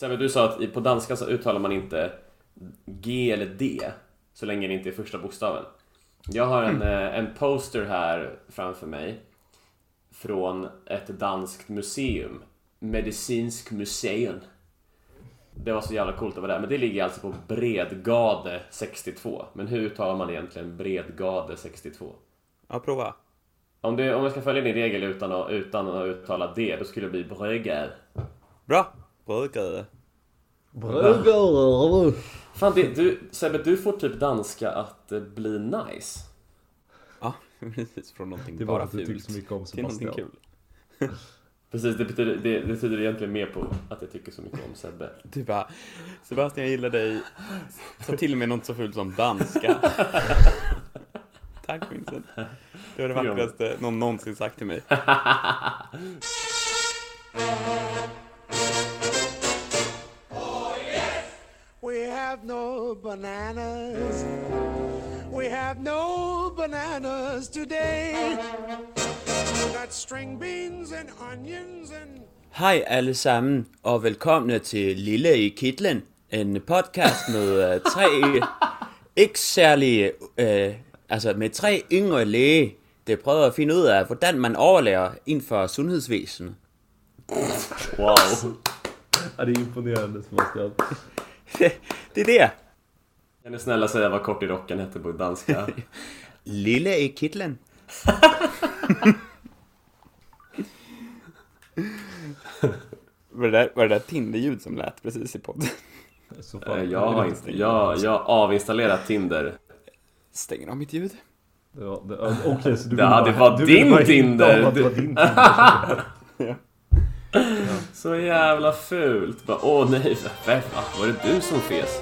Sebbe, du sa att på danska så uttalar man inte G eller D så länge det inte är första bokstaven. Jag har en, mm. en poster här framför mig från ett danskt museum. Medicinsk museum. Det var så jävla coolt att vara där. Men det ligger alltså på Bredgade 62. Men hur uttalar man egentligen Bredgade 62? Ja, prova. Om, du, om jag ska följa din regel utan att, utan att uttala det, då skulle det bli Bredgade. Bra! Bredgade. Bredgade. Fan, det, du, Sebbe, du får typ danska att eh, bli nice. Ja, precis. Från någonting det bara fult. Det tycker så mycket om Sebastian. Till någonting kul. Precis, det betyder, det, det betyder egentligen mer på att jag tycker så mycket om Sebbe. Du bara, Sebastian jag gillar dig. Ta till mig något så fult som danska. Tack Vincent. Det var det vackraste någon någonsin sagt till mig. No bananas We have no bananas today Hej alle sammen, og velkomne til Lille i Kitlen, en podcast med uh, tre ikke særlige, uh, altså med tre yngre læge, der prøver at finde ud af, hvordan man overlever inden for sundhedsvæsenet. Wow. Ja, det är imponerande Sebastian. det är det. Kan du snälla säga vad kort i rocken heter på danska? Lille i Kitlen. var, det där, var det där Tinder-ljud som lät precis i podden? Eh, jag har inte, jag, jag avinstallerat Tinder. Stänger av mitt ljud. Det var, det, okay, så du bara, det var du din Tinder! Det var din Tinder. ja. Så jävla fult. Bara, åh nej, var det du som fes?